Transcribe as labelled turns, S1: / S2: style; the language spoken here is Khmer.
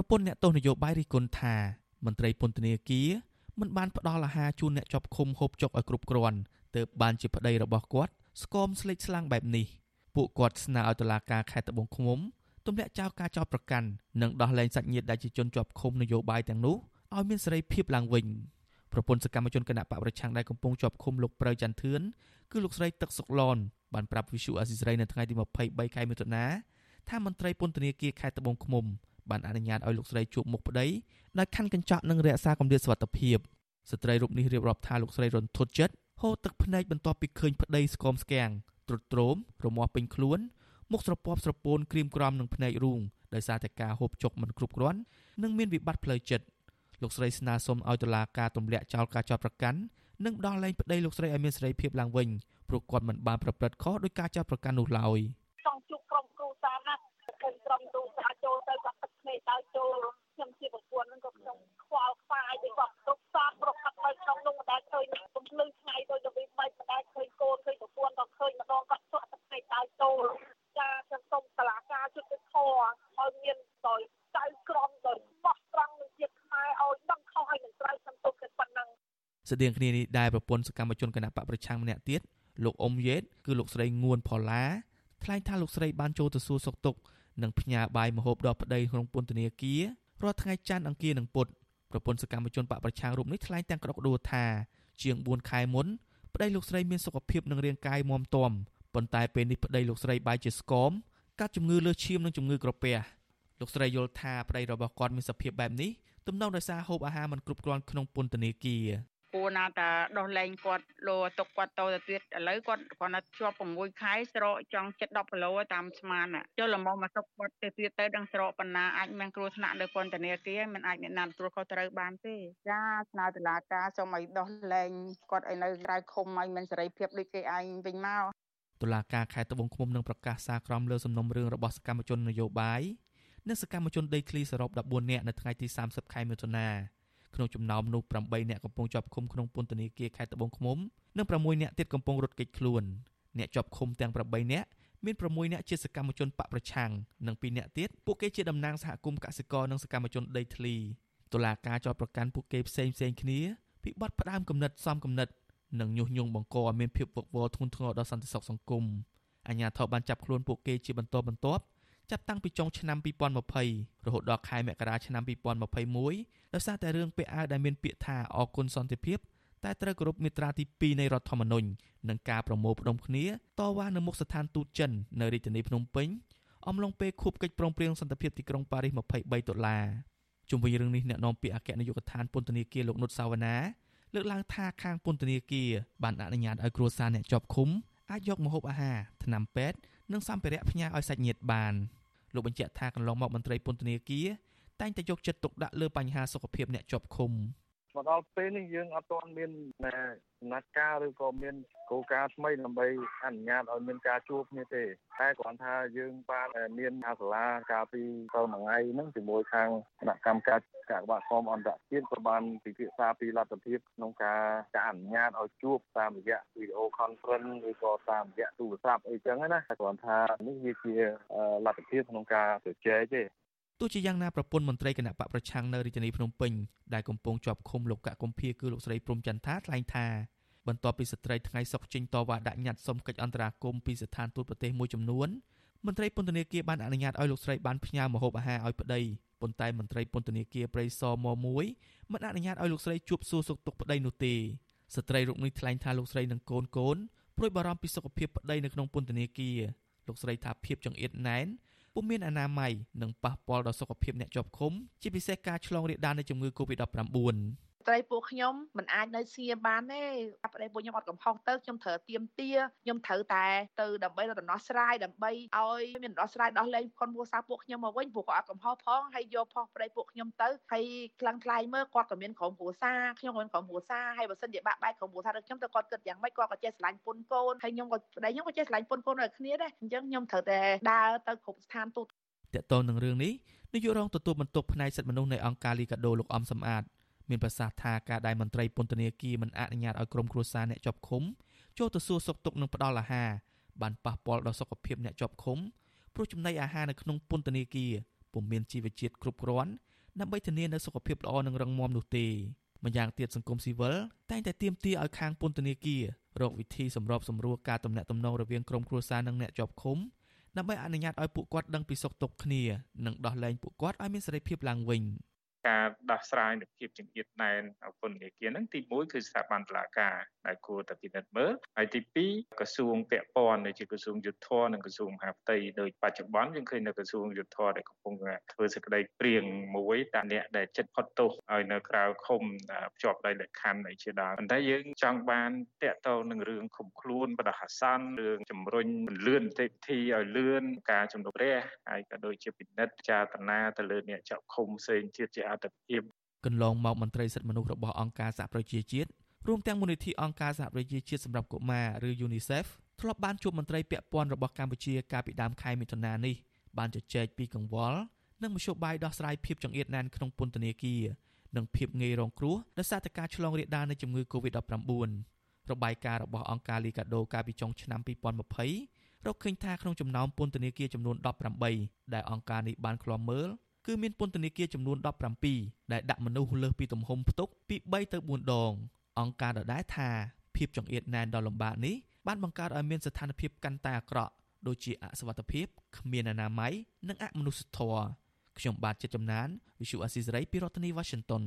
S1: ប្រពន្ធអ្នកទោសនយោបាយរិះគន់ថាមន្ត្រីពន្ធនាគារមិនបានផ្ដល់អាហារជូនអ្នកជាប់ឃុំហូបចុកឲ្យគ្រប់គ្រាន់ទើបបានជាប្តីរបស់គាត់ស្គមស្លេកស្លាំងបែបនេះពួកគាត់ស្នើឲ្យតុលាការខេត្តត្បូងឃ្មុំទម្លាក់ចោលការចោទប្រកាន់និងដោះលែងសាច់ញាតិដែលជាជនជាប់ឃុំនយោបាយទាំងនោះឲ្យមានសេរីភាពឡើងវិញប្រពន្ធសកម្មជនគណៈបកប្រឆាំងដែលកំពុងជាប់ឃុំលោកប្រៅច័ន្ទធឿនគឺលោកស្រីទឹកសុកឡនបានប្រាប់វិសុអាស៊ីសេរីនៅថ្ងៃទី23ខែមិថុនាថាមន្ត្រីពន្ធនាគារខេត្តត្បូងឃ្មុំ បានអនុញ្ញាតឲ្យលោកស្រីជួបមុខប្តីដោយខណ្ឌកញ្ចក់និងរក្សាកម្រិតសុវត្ថិភាពស្ត្រីរូបនេះរៀបរាប់ថាលោកស្រីរន្ធត់ចិត្តហូរទឹកភ្នែកបន្ទាប់ពីឃើញប្តីស្គមស្គាំងទ្រុឌទ្រោមរមាស់ពេញខ្លួនមុខស្រពាប់ស្រពោនក្រៀមក្រំនឹងភ្នែករូងដោយសារតែការហូបចុកមិនគ្រប់គ្រាន់និងមានវិបត្តិផ្លូវចិត្តលោកស្រីស្នើសុំឲ្យតុលាការទម្លាក់ចោលការចោទប្រកាន់និងដោះលែងប្តីលោកស្រីឲ្យមានសេរីភាពឡើងវិញព្រោះគាត់មិនបានប្រព្រឹត្តខុសដោយការចោទប្រកាន់នោះឡើយ
S2: ចង់ជួបក្រុមគ្រូសាណាឃើញក្រុមគ្រូសាចូលទៅគាត់ទឹកភ្នែកទៅចូលខ្ញុំជាប្រពន្ធហ្នឹងក៏ខ្ញុំខ្វល់ខ្វាយពីគាត់ទុកសាប្រកាសទៅក្នុងនោះមិនដែលឃើញពំភ្លឺថ្ងៃដូចទៅវិញមិនដែលឃើញកូនឃើញប្រពន្ធក៏ឃើញម្ដងគាត់ស្ក់ទឹកភ្នែកទៅចូលចាខ្ញុំសូមសាលាការជួយទៅធေါ်ឲ្យមាន ដោយចៅក្រមដោយបោះត្រង់នឹងជាតិខ្មែរឲ្យដឹងខុសឲ្យមិនត្រូវខ្ញុំទុកតែប៉ុណ្ណឹង
S1: ស្តៀងគ្នានេះដែរប្រពន្ធសកម្មជនគណៈបកប្រឆាំងម្នាក់ទៀតលោកអ៊ុំយេតគឺលោកស្រីងួនផល្លាថ្លែងថាលោកស្រីបានចូលទៅសួរសុខទុក្ខនិងផ្ញើបាយមហូបដល់ប្តីក្នុងពន្ធនាគាររាល់ថ្ងៃច័ន្ទអង្គារនិងពុធប្រពន្ធសកម្មជនបកប្រឆាំងរូបនេះថ្លែងទាំងក្តុកក្តួលថាជាង4ខែមុនប្តីលោកស្រីមានសុខភាពនិងរាងកាយមាំទាំប៉ុន្តែពេលនេះប្តីលោកស្រីបែរជាស្គមកាត់ជំងឺលើសឈាមនិងជំងឺក្រពះ លោកស្រីយល់ថាប្តីរបស់គាត់មានសភាពបែបនេះទំនងដោយសារហូបអាហារមិនគ្រប់គ្រាន់ក្នុងពន្ធនាគារ
S3: គួរណាតាដោះលែងគាត់លោទុកគាត់ទៅទៅទៀតឥឡូវគាត់គាត់ណាជាប់6ខែស្រកចង់ចិត្ត10គីឡូតាមស្មានចុះលំមកមកទុកគាត់ទៅទៀតទៅដឹងស្រកប៉ុណ្ណាអាចមានគ្រោះថ្នាក់នៅពន្ធនាគារមិនអាចអ្នកណាទទួលខុសត្រូវបានទេចាស្នើតុលាការសូមឲ្យដោះលែងគាត់ឲ្យនៅក្រៅឃុំឲ្យមានសេរីភាពដូចគេឯងវិញមក
S1: តុលាការខេត្តត្បូងឃ្មុំនឹងប្រកាសសារក្រមលើសំណុំរឿងរបស់សកម្មជននយោបាយ និងសកម្មជនដីធ្លីសរុប14នាក់នៅថ្ងៃទី30ខែមិថុនាក្នុងចំណោមនោះ8នាក់កំពុងជាប់ឃុំក្នុងពន្ធនាគារខេត្តត្បូងឃ្មុំនិង6នាក់ទៀតកំពុងរត់គេចខ្លួនអ្នកជាប់ឃុំទាំង8នាក់មាន6នាក់ជាសកម្មជនបកប្រឆាំងនិង2នាក់ទៀតពួកគេជាតំណាងសហគមន៍កសិករនិងសកម្មជនដីធ្លីតុលាការចោទប្រកាន់ពួកគេផ្សេងផ្សេងគ្នាពីបទផ្ដាំគំនិតសំគំនិតនិងញុះញង់បង្កឲ្យមានភាពវឹកវរធ្ងន់ធ្ងរដល់សន្តិសុខសង្គមអាជ្ញាធរបានចាប់ខ្លួនពួកគេជាបន្តបន្ទាប់ ចាប់តាំងពីចុងឆ្នាំ2020រហូតដល់ខែមករាឆ្នាំ2021ដោយសារតែរឿងពាក់អាវដែលមានពាក្យថាអគុណសន្តិភាពតែត្រូវគោរពមាត្រាទី2នៃរដ្ឋធម្មនុញ្ញនិងការប្រមូលផ្ដុំគ្នាតវ៉ានៅមុខស្ថានទូតចិននៅរាជធានីភ្នំពេញអំឡុងពេលខួបកិច្ចព្រមព្រៀងសន្តិភាពទីក្រុងប៉ារីស23ដុល្លារជុំវិញរឿងនេះអ្នកនាំពាក្យអគ្គនាយកដ្ឋានពន្ធនាគារលោកនុតសាវណ្ណាលើកឡើងថាខាងពន្ធនាគារបានអនុញ្ញាតឲ្យគ្រួសារអ្នកជាប់ឃុំអាចយកម្ហូបអាហារថ្នាំពេទ្យនិងសម្ភារៈផ្ញើឲ្យសាច់ញាតិបាន។ លោកបញ្ជាក់ថាកន្លងមកមន្ត្រីពន្ធនាគារតែងតែយកចិត្តទុកដាក់លើបញ្ហាសុខភាពអ្នកជាប់ឃុំ
S4: មកដល់ពេលនេះយើងអត់ទាន់មានដំណាក់កាលឬក៏មានគោលការណ៍ថ្មីដើម្បីអនុញ្ញាតឲ្យមានការជួបគ្នាទេតែគ្រាន់ថាយើងបានមានអាសាលាកាលពីទៅមួយថ្ងៃហ្នឹងជាមួយខាងគណៈកម្មការកាកបាទគមអន្តរជាតិក៏បានពិភាក្សាពីលទ្ធភាពក្នុងការការអនុញ្ញាតឲ្យជួបតាមរយៈវីដេអូ conference ឬក៏តាមរយៈទូរស័ព្ទអីចឹងណាតែគ្រាន់ថានេះវាជាលទ្ធភាពក្នុងការជជែកទេ
S1: ទោះជាយ៉ាងណាប្រពន្ធមន្ត្រីគណៈបកប្រឆាំងនៅរាជធានីភ្នំពេញដែលកំពុងជាប់ឃុំលោកកកកំភៀគឺលោកស្រីព្រំចន្ទថាថ្លែងថាបន្ទាប់ពីស្ត្រីថ្ងៃសុកចេញតវ៉ាដាក់ញត្តិសុំកិច្ចអន្តរាគមន៍ពីស្ថានទូតប្រទេសមួយចំនួនមន្ត្រីពន្ធនាគារបានអនុញ្ញាតឲ្យលោកស្រីបានផ្ញើម្ហូបអាហារឲ្យប្តីប៉ុន្តែមន្ត្រីពន្ធនាគារព្រៃសរម1មិនអនុញ្ញាតឲ្យលោកស្រីជួបសួរសុខទុក្ខប្តីនោះទេស្ត្រីរូបនេះថ្លែងថាលោកស្រីនិងកូនកូនព្រួយបារម្ភពីសុខភាពប្តីនៅក្នុងពន្ធនាគារលោកស្រីថាភាពចង្អៀតណែន ពុំមានអនាម័យនិងប៉ះពាល់ដល់សុខភាពអ្នកជាប់ឃុំជាពិសេសការឆ្លងរាលដាលនៃជំងឺ Covid-19
S2: ត្រីពួកខ្ញុំមិនអាចនៅស្ងៀមបានទេអាប្តីពួកខ្ញុំអត់កំហុសទៅខ្ញុំត្រូវទៀមទាខ្ញុំត្រូវតែទៅដើម្បីរដំណោះស្រាយដើម្បីឲ្យមានដំណោះស្រាយដោះលែងខុនពួកសាពួកខ្ញុំមកវិញព្រោះគាត់អត់កំហុសផងហើយយកផុសប្តីពួកខ្ញុំទៅហើយខ្លាំងខ្លាយមើលគាត់ក៏មានក្រុមគ្រួសារខ្ញុំក៏មានក្រុមគ្រួសារហើយបើសិនជាបាក់បែកក្រុមគ្រួសាររបស់ខ្ញុំទៅគាត់គិតយ៉ាងម៉េចគាត់ក៏ចេះស្រឡាញ់ពុនកូនហើយខ្ញុំក៏ប្តីខ្ញុំក៏ចេះស្រឡាញ់ពុនកូនដូចគ្នាដែរអញ្ចឹងខ្ញុំត្រូវតែដើរទៅគ្រប់ស្ថានទូតត
S1: កតងនឹងរឿងនេះនាយករងទទួលបន្ទុកផ្នែកសិទ្ធិមនុស្សនៃអង្គការលីកាដូលោកអំសំអាត មានប្រសាសន៍ថាការដែលមន្ត្រីពន្ធនាគារមិនអនុញ្ញាតឲ្យក្រុមគ្រួសារអ្នកជាប់ឃុំចូលទៅសួរសុខទុក្ខនិងផ្ដល់អាហារបានប៉ះពាល់ដល់សុខភាពអ្នកជាប់ឃុំព្រោះចំណីអាហារនៅក្នុងពន្ធនាគារពុពុំមានជីវជាតិគ្រប់គ្រាន់ដើម្បីធានានូវសុខភាពល្អនិងរឹងមាំនោះទេម្យ៉ាងទៀតសង្គមស៊ីវិលតែងតែទាមទារឲ្យខាងពន្ធនាគាររកវិធីសម្របសម្រួលការទំនាក់ទំនងរវាងក្រុមគ្រួសារនិងអ្នកជាប់ឃុំដើម្បីអនុញ្ញាតឲ្យពួកគាត់ដឹងពីសុខទុក្ខគ្នានិងដោះលែងពួកគាត់ឲ្យមានសេរីភាពឡើងវិញ។
S5: ការដោះស្រាយនូវភាពចង្អៀតណែនពន្ធនាគារហ្នឹងទី1គឺស្ថាប័នតុលាការដែលគួរតែពិនិត្យមើលហើយទី2ក្រសួងពាក់ព័ន្ធដូចជាក្រសួងយុទ្ធភ័ពនិងក្រសួងមហាផ្ទៃដោយបច្ចុប្បន្នយើងឃើញនៅក្រសួងយុទ្ធភ័ពដែលកំពុងធ្វើសេចក្តីព្រៀងមួយតាអ្នកដែលចិត្តផុតទោសឲ្យនៅក្រៅឃុំភ្ជាប់ដោយលក្ខខណ្ឌអីជាដើមប៉ុន្តែយើងចង់បានតកតងនឹងរឿងឃុំខ្លួនបដិហាសន្នរឿងជំរុញលឿននីតិវិធីឲ្យលឿនការជំនុំរះហើយក៏ដូចជាពិនិត្យចារណាទៅលើអ្នកជាប់ឃុំផ្សេងទៀតជាអត្តភាព
S1: កន្លងមកមន្ត្រីសិទ្ធិមនុស្សរបស់អង្គការសហប្រជាជាតិរួមទាំងមូលនិធិអង្គការសហប្រជាជាតិសម្រាប់កុមារឬ UNICEF ធ្លាប់បានជួបមន្ត្រីពាក់ព័ន្ធរបស់កម្ពុជាកាលពីដើមខែមិថុនានេះបានជជែកពីកង្វល់និងមធ្យោបាយដោះស្រាយភាពចង្អៀតណែនក្នុងពន្ធនាគារនិងភាពងាយរងគ្រោះដោយសារតែការឆ្លងរាលដាលនៃជំងឺ Covid-19 របាយការណ៍របស់អង្គការ Liga do កាលពីចុងឆ្នាំ2020រកឃើញថាក្នុងចំណោមពន្ធនាគារចំនួន18ដែលអង្គការនេះបានឃ្លាំមើល គឺមានពន្ធនាគារចំនួន17ដែលដាក់មនុស្សលើសពីទំហំផ្ទុកពី3ទៅ4ដង អង្គការដដែលថាភាពចង្អៀតណែនដ៏លំបាកនេះបានបង្កើតឲ្យមានស្ថានភាពកាន់តែអាក្រក់ដូចជាអសវត្ថភាពគ្មានអនាម័យនិងអមនុស្សធម៌ខ្ញុំបាទចិត្តចំណាន Visual Assisray ពីរដ្ឋធានី Washington